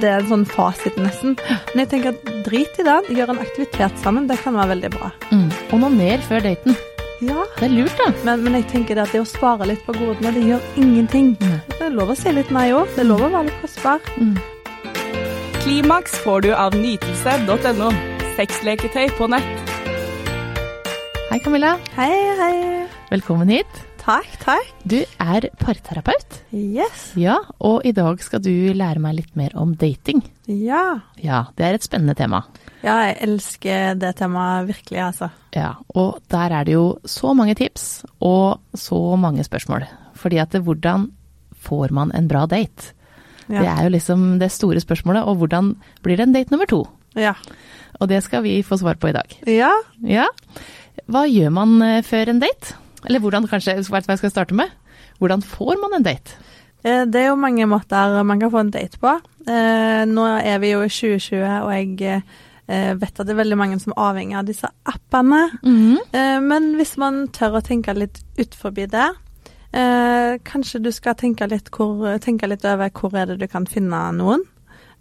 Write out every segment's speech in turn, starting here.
det er en sånn fasit, nesten. Men jeg tenker at drit i det. Gjør en aktivitet sammen. Det kan være veldig bra. Mm. mer før daten. Ja, Det er lurt, da. men, men jeg tenker det at det å spare litt på godene, det gjør ingenting. Mm. Det er lov å si litt nei òg. Det er lov å være litt kostbar. Mm. Klimaks får du av nytelse.no. Sexleketøy på nett. Hei, Camilla. Hei, hei. Velkommen hit. Takk, takk. Du er parterapeut. Yes. Ja, og i dag skal du lære meg litt mer om dating. Ja. Ja, det er et spennende tema. Ja, jeg elsker det temaet virkelig, altså. Ja, og der er det jo så mange tips og så mange spørsmål. Fordi at det, hvordan får man en bra date? Det er jo liksom det store spørsmålet, og hvordan blir det en date nummer to? Ja. Og det skal vi få svar på i dag. ja. Ja, hva gjør man eh, før en date? Eller hvordan, kanskje, vet du hva jeg skal starte med? Hvordan får man en date? Eh, Det er jo mange måter man kan få en date på. Eh, Nå er vi jo i 2020, og jeg eh, vet at det er veldig mange som er avhengig av disse appene. Eh, Men hvis man tør å tenke litt ut forbi det, kanskje du skal tenke litt, hvor, tenke litt over hvor er det du kan finne noen.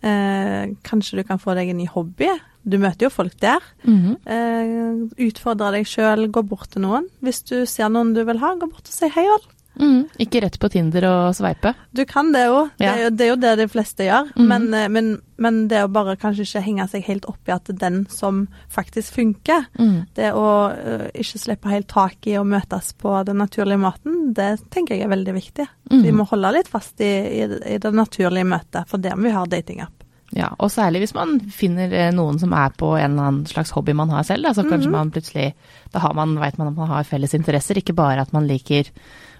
Eh, kanskje du kan få deg en ny hobby. Du møter jo folk der. Mhm. Eh, utfordre deg sjøl, gå bort til noen. Hvis du ser noen du vil ha, gå bort og si hei, Oll. Mhm. Ikke rett på Tinder og sveipe. Du kan det. Det, Ja. jo- det er jo det de fleste gjør. Mm. Men, eh, men, men det å bare kanskje ikke henge seg helt opp i at det er den som faktisk funker, mm. det å uh, ikke slippe helt tak i å møtes på den naturlige måten, det tenker jeg er veldig viktig. Mhm. Vi må holde litt fast i, i, i det naturlige møtet, for det må vi ha datingapp. Ja, og særlig hvis man finner eh, noen som er på en eller annen slags hobby man har selv, da, så kanskje man plutselig Da har man, vet man at man har felles interesser, ikke bare at man liker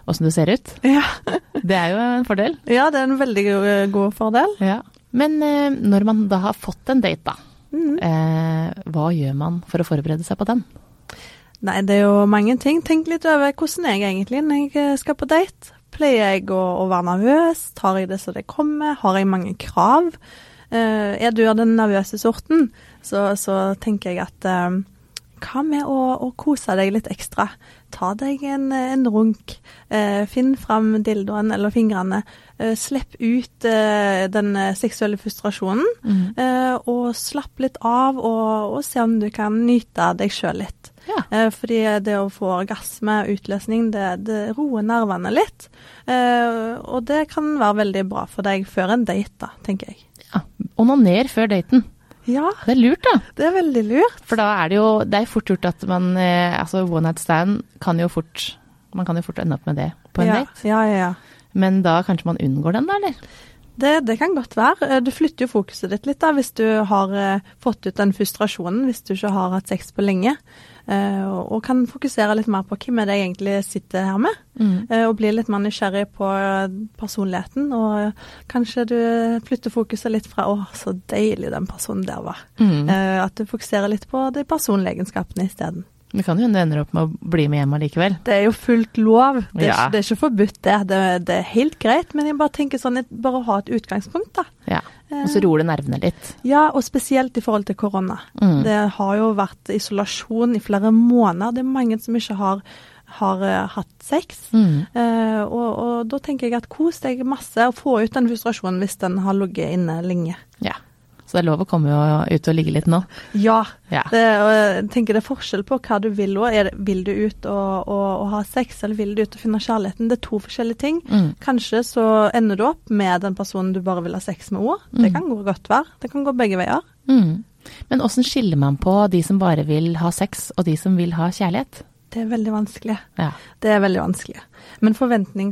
åssen du ser ut. Ja. Det er jo en fordel. ja, det er en veldig god, god fordel. Ja. Men eh, når man da har fått en date, da, Mm. eh, hva gjør man for å forberede seg på den? Nei, det er jo mange ting. Tenk litt over hvordan jeg egentlig når jeg eh, skal på date. Pleier jeg å, å være nervøs? Tar jeg det så det kommer? Har jeg mange krav? Eh, er du av den nervøse sorten, så, så tenker jeg at eh, hva med å, å kose deg litt ekstra? Ta deg en, en runk. Eh, finn fram dildoen eller fingrene. Eh, slipp ut eh, den seksuelle frustrasjonen. Eh, og slapp litt av, og, og se om du kan nyte deg sjøl litt. Ja. Eh, fordi det å få orgasme, utløsning, det, det roer nervene litt. Eh, og det kan være veldig bra for deg før en date, da, tenker jeg. ja. Onaner før daten. Ja, Det er lurt, da. det er veldig lurt. For da er det jo Det er fort gjort at man eh, Altså one night stand kan jo fort Man kan jo fort ende opp med det på en ja, date. ja, ja, ja. Men da kanskje man unngår den, da, eller? Det, det kan godt være. Eh, Du flytter jo fokuset ditt litt da, hvis du har eh, fått ut den frustrasjonen, hvis du ikke har hatt sex på lenge. Eh, og, kan fokusere litt mer på hvem er det jeg egentlig sitter her med. Mm. og bli litt mer nysgjerrig på personligheten. Og kanskje du flytter fokuset litt fra 'å, så deilig den personen der var'. Mm. At du fokuserer litt på de personlige egenskapene isteden. Det kan jo hende du ender opp med å bli med hjem allikevel. Det er jo fullt lov. Det er, Ja. ikke, det er ikke forbudt, det. det. Det er helt greit. Men jeg bare tenker sånn, bare å ha et utgangspunkt, da. Ja. Og så roer det nervene litt. Ja, og spesielt i forhold til korona. Mm. Det har jo vært isolasjon i flere måneder. Det er mange som ikke har, har eh, hatt sex. Mm. Eh, og, og da tenker jeg at kos deg masse, og få ut den frustrasjonen hvis den har ligget inne lenge. Ja. Så det er lov å komme ut og ligge litt nå. Ja. Ja. Det, jeg tenker det er forskjell på hva du vil òg. Vil du ut og, og, og ha sex, eller vil du ut og finne kjærligheten? Det er to forskjellige ting. Mm. Kanskje så ender du opp med den personen du bare vil ha sex med òg. Det Mm. kan gå godt være. Det kan gå begge veier. Mm. Men åssen skiller man på de som bare vil ha sex, og de som vil ha kjærlighet? Det er veldig vanskelig. Ja. Det er veldig vanskelig. Men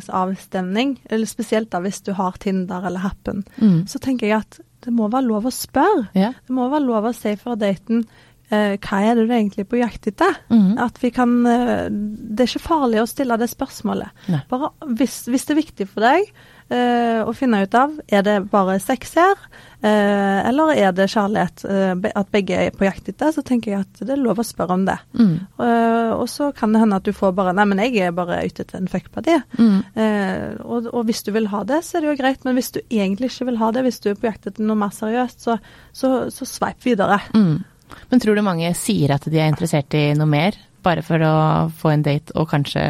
forventningsavstemning, eller spesielt da hvis du har Tinder eller Happen, Mm. så tenker jeg at det må være lov å spørre. Ja. Det må være lov å si fra daten eh, hva er det du egentlig er på jakt etter? Mm. At vi kan eh, Det er ikke farlig å stille det spørsmålet. Bare hvis, hvis det er viktig for deg eh, å finne ut av er det bare sex her, eh, eller er det kjærlighet, eh, at begge er på jakt etter, så tenker jeg at det er lov å spørre om det. Mm. Og så kan det hende at du får bare Nei, men jeg er bare ute etter en fuckparty. Mm. Og, og hvis du vil ha det, så er det jo greit, men hvis du egentlig ikke vil ha det, hvis du er på jakt etter noe mer seriøst, så, så, så sveip videre. Mm. Men tror du mange sier at de er interessert i noe mer, bare for å få en date og kanskje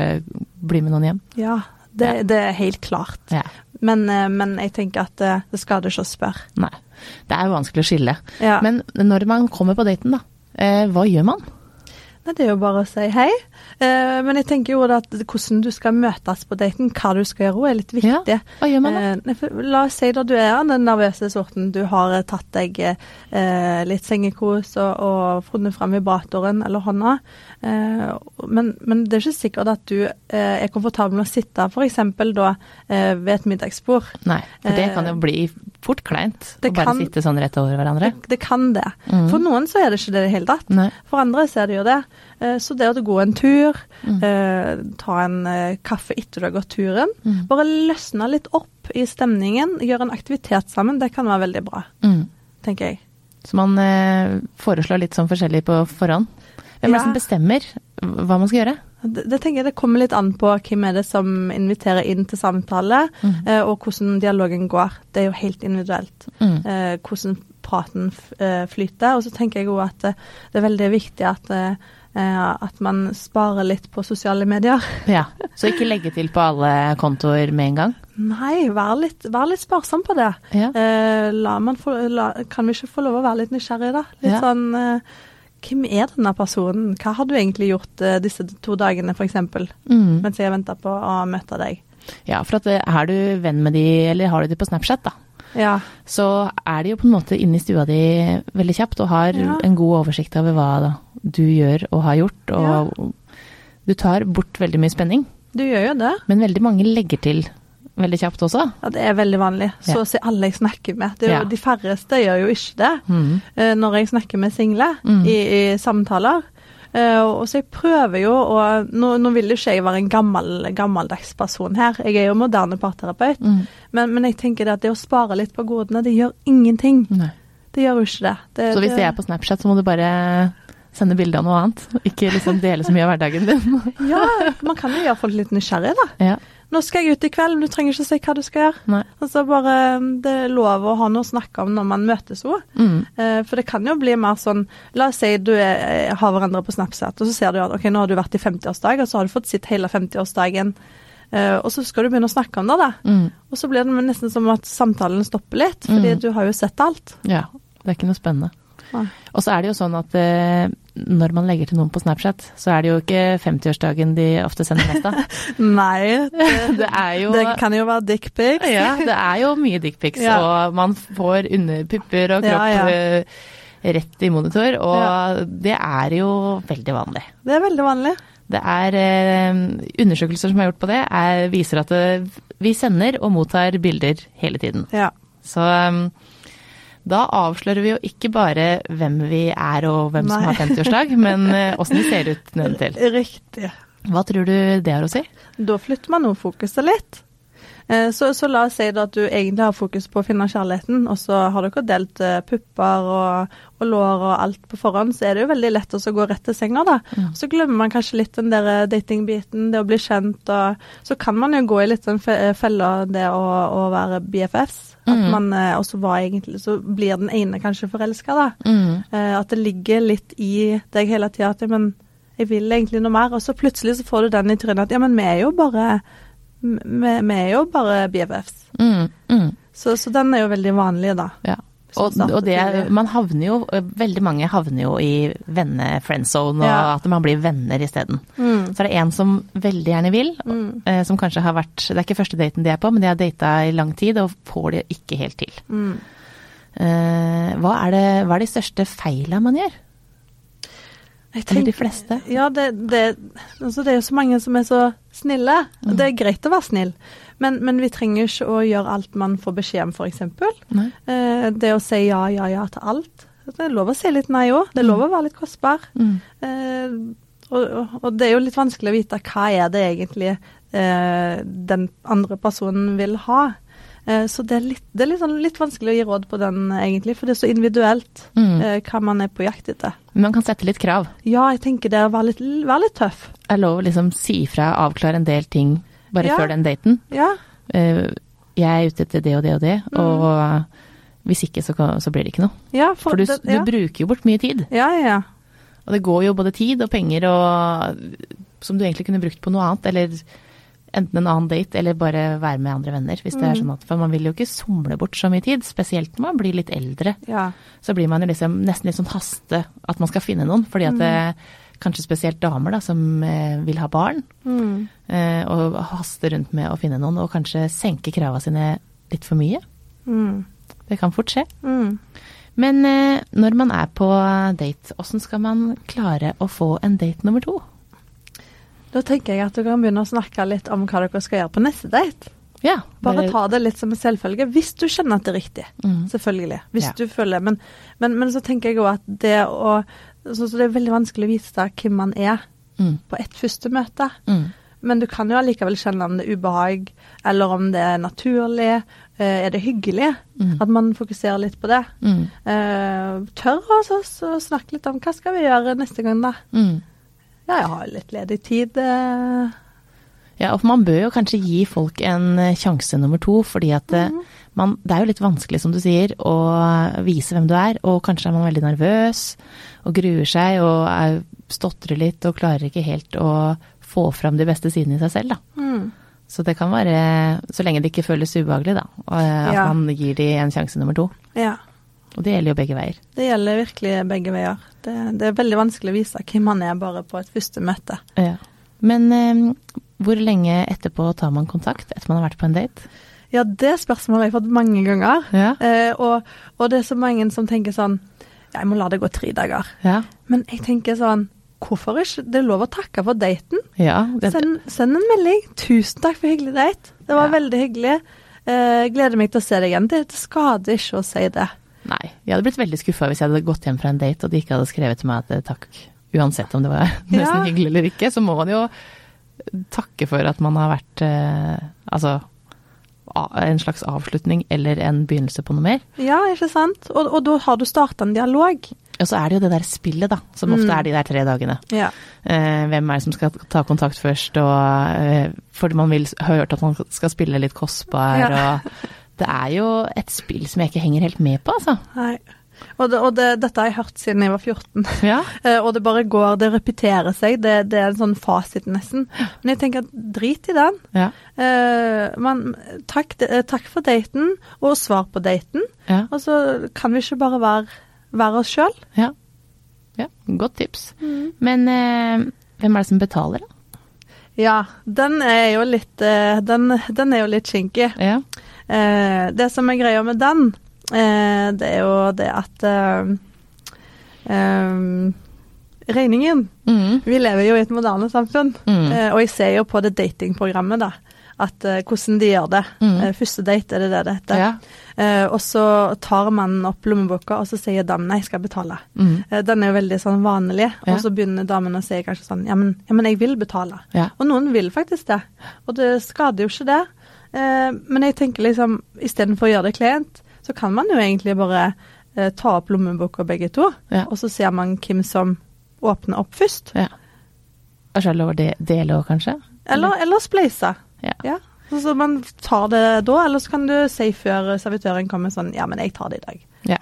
bli med noen hjem? Ja, det, Ja. det er helt klart. Ja. Men, eh, men jeg tenker at eh, det skader ikke å spørre. Nei. Det er jo vanskelig å skille. Ja. Men når man kommer på daten, da, eh, hva gjør man? Nei, det er jo bare å si hei. Eh, men jeg tenker jo at hvordan du skal møtes på daten, hva du skal gjøre, er litt viktig. Ja, hva gjør man da? Eh, la oss si da du er den nervøse sorten. Du har eh, tatt deg eh, litt sengekos og, og funnet fram vibratoren eller hånda. Eh, men, men det er ikke sikkert at du eh, er komfortabel med å sitte f.eks. da eh, ved et middagsbord. Nei, for det kan jo bli fort kleint det å bare kan- sitte sånn rett over hverandre. Det, det kan det. Mm. For noen så er det ikke det i det hele tatt. Nei. For andre så er det jo det. Eh, Så det å gå en tur, Mm. eh, ta en eh, kaffe etter du har gått turen, Mm. bare løsne litt opp i stemningen, gjøre en aktivitet sammen, det kan være veldig bra, Mm. tenker jeg. Så man foreslår litt sånn forskjellig på forhånd. Hvem er det som bestemmer hva man skal gjøre? Det, det tenker jeg det kommer litt an på hvem er det som inviterer inn til samtale, Mm. eh, og hvordan dialogen går. Det er jo helt individuelt. Mm. eh, hvordan praten flyter. Og så tenker jeg òg at det er veldig viktig at, eh, at man sparer litt på sosiale medier. Ja, Så ikke legge til på alle kontoer med en gang? Nei, vær litt, vær litt sparsom på det. Ja. Eh, få, la, kan vi ikke få lov å være litt nysgjerrig, da? Litt Ja. sånn eh, Hvem er denne personen? Hva har du egentlig gjort eh, disse to dagene, f.eks., Mm. mens jeg venter på å møte deg? ja, for at eh, er du venn med de, eller har du de på Snapchat, da, Ja. så er de jo på en måte inne i stua di veldig kjapt og har Ja. en god oversikt over hva da, du gjør og har gjort. Og du tar bort veldig mye spenning, Du gjør jo det. men veldig mange legger til veldig kjapt også. Ja, Det er veldig vanlig. Så Ja. å si alle jeg snakker med. Jo, Ja. De færreste gjør jo ikke det. Mm. eh, når jeg snakker med single Mm. i, i samtaler. Eh, og så jeg prøver jo å Nå, nå vil jo ikke jeg være en gammel, gammeldags person her, jeg er jo moderne parterapeut. Mm. Men, men jeg tenker det at det å spare litt på godene, det gjør ingenting. Nei. Det gjør jo ikke det. det Så hvis det er på Snapchat, så må du bare sende bilde av noe annet. Ikke liksom dele så mye av hverdagen din. Ja, man kan jo gjøre folk litt nysgjerrige, da. ja. Nå skal jeg ut i kveld, men du trenger ikke si hva du skal gjøre. Nei. Altså bare, Det er lov å ha noe å snakke om når man møtes òg. Mm. Eh, For det kan jo bli mer sånn La oss si du er, har hverandre på Snapchat, og så ser du at ok, nå har du vært i 50-årsdag, og så har du fått sett hele 50-årsdagen. Uh, og så skal du begynne å snakke om det, da. Mm. Og så blir det nesten som at samtalen stopper litt, fordi Mm. du har jo sett alt. Ja, det er ikke noe spennende. Og så er det jo sånn at eh, når man legger til noen på Snapchat, så er det jo ikke 50-årsdagen de ofte sender mest av. Nei, det, Det jo det kan jo være dickpics. Ja, det er jo mye dickpics, Ja. og man får underpupper og kropp Ja, ja. eh, rett i monitor, og det er jo veldig vanlig. Det er veldig vanlig. Det er eh, Undersøkelser som er gjort på det, er, viser at det, vi sender og mottar bilder hele tiden. Ja. Så um, da avslører vi jo ikke bare hvem vi er og hvem som Nei. har 50-årsdag, men eh, åssen vi ser ut nedentil. Riktig. Hva tror du det har å si? Da flytter man jo fokuset litt. Eh, Så, så la oss si at du egentlig har fokus på å finne kjærligheten, og så har dere delt eh, pupper og, og lår og alt på forhånd, så er det jo veldig lett å gå rett til senga, da. Mm. Så glemmer man kanskje litt den der datingbiten, det å bli kjent, og så kan man jo gå i litt den eh, fella det å, å være BFFs. At Mm. man eh, også var egentlig Så blir den ene kanskje forelska, da. Mm. Eh, At det ligger litt i deg hele tida at ja, men jeg vil egentlig noe mer. Og så plutselig så får du den i trynet at ja, men vi er jo bare vi, vi er jo bare BFFs. Mm. Mm. Så, så den er jo veldig vanlig, da. Ja. Og, og det, man havner jo, veldig mange havner jo i venne-friendzone, og Ja. at man blir venner isteden. Mm. Så er det en som veldig gjerne vil, Mm. eh, som kanskje har vært Det er ikke første daten de er på, men de har data i lang tid og får det ikke helt til. Mm. Eh, hva, er det, hva er de største feila man gjør? Jeg Eller de fleste? Ja, det, det, altså det er jo så mange som er så snille. Mm. Det er greit å være snill, men, men vi trenger ikke å gjøre alt man får beskjed om, f.eks. Eh, det å si ja, ja, ja til alt. Det er lov å si litt nei òg. Det er lov å være litt kostbar. Mm. Eh, og, og- det er jo litt vanskelig å vite hva er det egentlig eh, den andre personen vil ha. Eh, så det er, litt, det er litt, sånn, litt vanskelig å gi råd på den, egentlig, for det er så individuelt Mm. eh, hva man er på jakt etter. Men man kan sette litt krav. Ja, jeg tenker det være litt, vær litt tøff. Det er lov å liksom si fra, avklare en del ting bare Ja. før den daten. Ja. Eh, jeg er ute etter det og det og det, Mm. og hvis ikke så, så blir det ikke noe. Ja, For du, det- du bruker jo bort mye tid. ja, ja. Og det går jo både tid og penger og som du egentlig kunne brukt på noe annet, eller enten en annen date eller bare være med andre venner. Hvis det er sånn at, For man vil jo ikke somle bort så mye tid, spesielt når man blir litt eldre. Ja. Så blir man jo liksom nesten litt sånn haste at man skal finne noen. Fordi at det, kanskje spesielt damer da, som eh, vil ha barn, Mm. eh, og haster rundt med å finne noen, og kanskje senke krava sine litt for mye. Mm. Det kan fort skje. Mm. Men eh, når man er på date, åssen skal man klare å få en date nummer to? Da tenker jeg at du kan begynne å snakke litt om hva dere skal gjøre på neste date. Ja, Bare ta det litt som en selvfølge, hvis du kjenner at det er riktig. Mm. Selvfølgelig. Hvis Ja. du føler men, men, men så tenker jeg òg at det å sånn så Det er veldig vanskelig å vise hvem man er Mm. på ett første møte. Mm. Men du kan jo allikevel kjenne om det er ubehag, eller om det er naturlig. Eh, er det hyggelig? Mm. At man fokuserer litt på det. Mm. Eh, tør også å snakke litt om hva skal vi gjøre neste gang, da. Mm. Ja, jeg har litt ledig tid. eh. Ja, og man bør jo kanskje gi folk en eh, sjanse nummer to, fordi at mm. man, det er jo litt vanskelig, som du sier, å vise hvem du er, og kanskje er man veldig nervøs og gruer seg og er, stotrer litt og klarer ikke helt å få fram de beste sidene i seg selv, da. Mm. Så det kan være, så lenge det ikke føles ubehagelig, da, eh, at Ja. man gir de en sjanse nummer to. Ja. Og det gjelder jo begge veier. Det gjelder virkelig begge veier. Det, det er veldig vanskelig å vise hvem man er bare på et første møte. Ja. Men eh, hvor lenge etterpå tar man kontakt etter man har vært på en date? Ja, det spørsmålet har jeg fått mange ganger. Ja. Eh, og, og det er så mange som tenker sånn jeg må la det gå tre dager. Ja. Men jeg tenker sånn Hvorfor ikke? Det er lov å takke for daten. ja det, Send, send en melding. 'Tusen takk for hyggelig date'. Det var veldig hyggelig. Eh, gleder meg til å se deg igjen. Det, skader ikke å si det. Nei. Jeg hadde blitt veldig skuffa hvis jeg hadde gått hjem fra en date og de ikke hadde skrevet til meg at eh, takk, uansett om det var nesten hyggelig eller ikke. Så må man jo takke for at man har vært eh, Altså en slags avslutning eller en begynnelse på noe mer. Ja, ikke sant? Og, og da har du starta en dialog. Og så er det jo det der spillet, da, som ofte Mm. er de der tre dagene. Ja. Eh, hvem er det som skal ta kontakt først, og eh, fordi man vil, har hørt at man skal spille litt kostbar, Ja. og Det er jo et spill som jeg ikke henger helt med på, altså. Nei. Og, det, og det, dette har jeg hørt siden jeg var 14. Ja. Eh, og det bare går, det repeterer seg. Det, det er en sånn fasit, nesten. Men jeg tenker at drit i den. Ja. Uh, man, takk, eh, takk for daten, og svar på daten. Ja. Og så kan vi ikke bare være, være oss sjøl. ja. ja. Godt tips. Men uh, hvem er det som betaler, da? Ja, den er jo litt uh, den, den er jo litt kinkig. Ja. Eh, det som er greia med den, eh, det er jo det at eh, eh, Regningen Mm. Vi lever jo i et moderne samfunn, Mm. eh, og jeg ser jo på det datingprogrammet, da. At eh, hvordan de gjør det. Mm. Eh, første date, er det det det heter. Ja. Eh, og så tar mannen opp lommeboka, og så sier damen nei, jeg skal betale. Mm. Eh, den er jo veldig sånn vanlig, Ja. og så begynner damen å si kanskje sånn ja men, ja, men jeg vil betale. Og noen vil faktisk det, og det skader jo ikke det. Eh, men jeg tenker liksom, istedenfor å gjøre det kleint, så kan man jo egentlig bare eh, ta opp lommeboka begge to, Ja. og så ser man hvem som åpner opp først. ja. Og det lover lov å de- dele òg, kanskje? Eller, eller spleise. Ja. Ja. Så, så man tar det da, eller så kan du si før servitøren kommer sånn Ja, men jeg tar det i dag. Ja.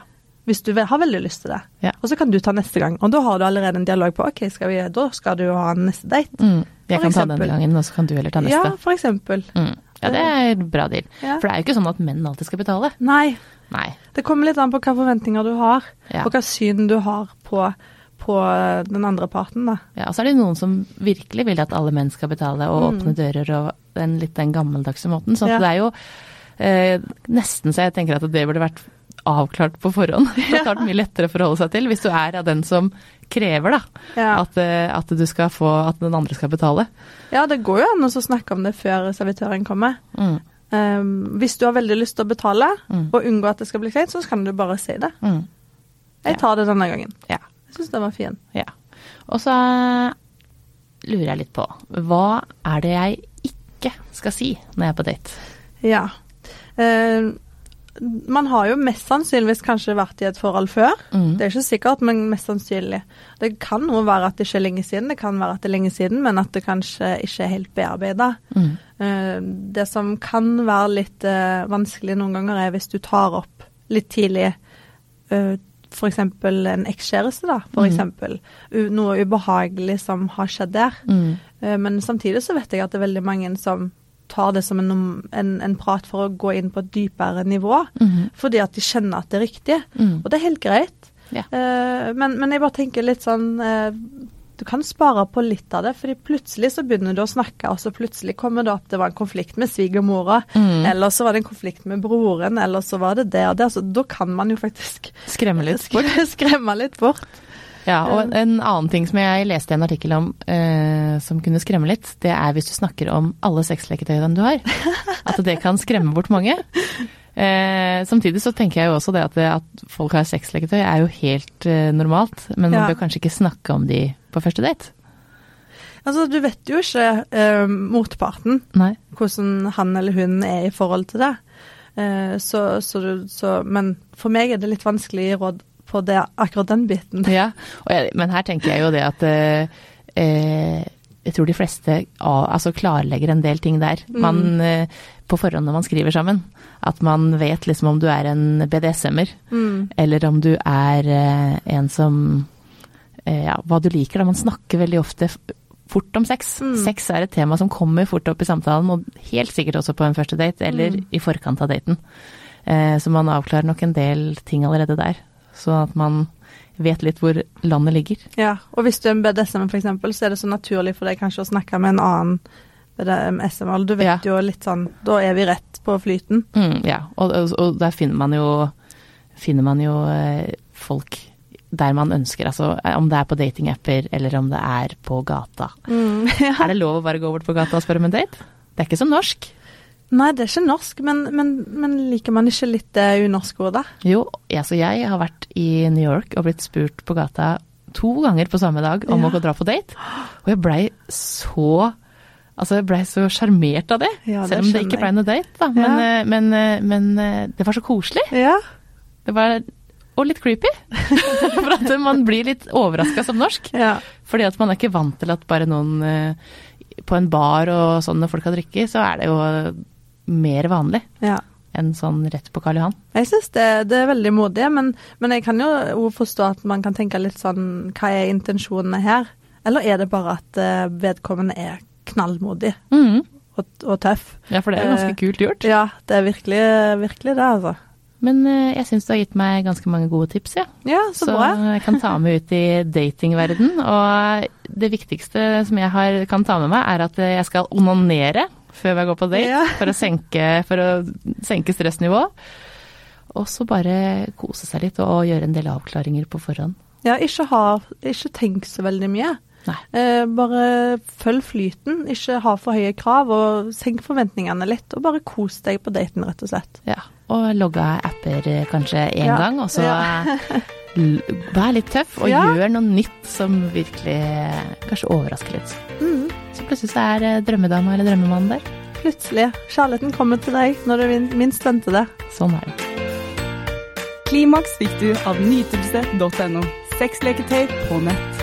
Hvis du har veldig lyst til det. Ja. Og så kan du ta neste gang. Og da har du allerede en dialog på OK, skal vi, da skal du ha en neste date. Mm. Jeg For kan ta eksempel. denne gangen, og så kan du heller ta neste. Ja, for eksempel. Mm. Ja, det er en bra deal. Ja. For det er jo ikke sånn at menn alltid skal betale. Nei. Nei. Det kommer litt an på hva forventninger du har, Ja. og hva syn du har på, på den andre parten, da. Ja, og så er det noen som virkelig vil at alle menn skal betale og åpne dører og den litt den gammeldagse måten. Så Mm. Ja. det er jo eh, nesten så jeg tenker at det burde vært avklart på forhånd. Det er mye lettere å forholde seg til hvis du er av den som krever da, Ja. at, eh, at du skal få at den andre skal betale. Ja, det går jo an å snakke om det før servitøren kommer. Mm. Um, hvis du har veldig lyst til å betale, Mm. og unngå at det skal bli kleint, så kan du bare si det. Mm. Jeg tar det denne gangen. Ja. Jeg syns den var fin. Ja. Og så lurer jeg litt på, hva er det jeg ikke skal si når jeg er på date? Ja. Eh, man har jo mest sannsynligvis kanskje vært i et forhold før. Mm. Det er ikke sikkert, men mest sannsynlig. Det kan jo være at det ikke er lenge siden, det kan være at det er lenge siden, men at det kanskje ikke er helt bearbeida. Mm. Eh, det som kan være litt eh, vanskelig noen ganger, er hvis du tar opp litt tidlig uh, f.eks. en ekskjæreste, da, for Mm. Noe ubehagelig som har skjedd der. Mm. Eh, Men samtidig så vet jeg at det er veldig mange som tar det som en, en, en prat for å gå inn på et dypere nivå. Mhm. Fordi at de skjønner at det er riktig. Mm. Og det er helt greit. Ja. Uh, men, men jeg bare tenker litt sånn uh, Du kan spare på litt av det, fordi plutselig så begynner du å snakke, og så plutselig kommer det opp det var en konflikt med svigermora, Mm. eller så var det en konflikt med broren, eller så var det det og det. Så da kan man jo faktisk Skremme litt bort. skremme litt bort. Ja, og en annen ting som jeg leste en artikkel om eh, som kunne skremme litt, det er hvis du snakker om alle sexleketøyene du har. At det kan skremme bort mange. Eh, samtidig så tenker jeg jo også det at, at folk har sexleketøy er jo helt eh, normalt, men man Ja. bør kanskje ikke snakke om de på første date. Altså, du vet jo ikke eh, motparten, Nei. hvordan han eller hun er i forhold til det. Eh, så, så, du- så, men for meg er det litt vanskelig råd på det, akkurat den biten. Ja, jeg, men her tenker jeg jo det at eh, eh, jeg tror de fleste altså klarlegger en del ting der. Man, mm. på forhånd når man skriver sammen. At man vet liksom om du er en BDSM-er, Mm. eller om du er eh, en som Ja, hva du liker. da. Man snakker veldig ofte fort om sex. Mm. Sex er et tema som kommer fort opp i samtalen, og helt sikkert også på en første date, eller Mm. i forkant av daten. Eh, så man avklarer nok en del ting allerede der. Så at man vet litt hvor landet ligger. Ja, og hvis du er en BDSM for eksempel, så er det så naturlig for deg kanskje å snakke med en annen BDSM. Du vet Ja. jo litt sånn Da er vi rett på flyten. Mm, ja, og, og, der finner man jo, finner man jo eh, folk der man ønsker, altså eh, om det er på datingapper eller om det er på gata. ja. Er det lov å bare gå bort på gata og spørre om en date? Det er ikke som norsk. Nei, det er ikke norsk, men, men, men liker man ikke litt det unorske ordet? Jo, altså jeg har vært i New York og blitt spurt på gata to ganger på samme dag om Ja. å gå dra på date, og jeg blei så Altså, jeg blei så sjarmert av det. Ja, det selv om det ikke blei noe date, da. Men, Ja. men, men, eh, men eh, det var så koselig. Ja. Det var Og litt creepy. For at man blir litt overraska som norsk. ja. Fordi at man er ikke vant til at bare noen eh, på en bar og sånn når folk har drikke, så er det jo mer vanlig ja. enn sånn rett på Karl Johan. Jeg syns det, det er veldig modig, men, men jeg kan jo forstå at man kan tenke litt sånn Hva er intensjonene her? Eller er det bare at eh, vedkommende er knallmodig mm. og, og tøff? Ja, for det er ganske Eh, kult gjort. Ja, det er virkelig, virkelig det, altså. Men eh, jeg syns du har gitt meg ganske mange gode tips, ja. Ja, så, Så bra. jeg kan ta med ut i datingverden. Og det viktigste som jeg har, kan ta med meg, er at jeg skal onanere før jeg går på date. Ja. For, å senke, for å senke stressnivået. Og så bare kose seg litt og gjøre en del avklaringer på forhånd. Ja, ikke, ha, ikke tenk så veldig mye. Eh, bare følg flyten, ikke ha for høye krav, og senk forventningene litt. Og bare kos deg på daten, rett og slett. Ja. Og logge av apper eh, kanskje én Ja. gang, og så Ja. vær litt tøff og Ja. gjør noe nytt som virkelig eh, kanskje overrasker litt. Mm. Plutselig så er eh, drømmedama eller drømmemannen der. Plutselig. Kjærligheten kommer til deg når du minst venter det. Sånn er det. Klimaks fikk du av nytelse.no. Sexleketøy på nett.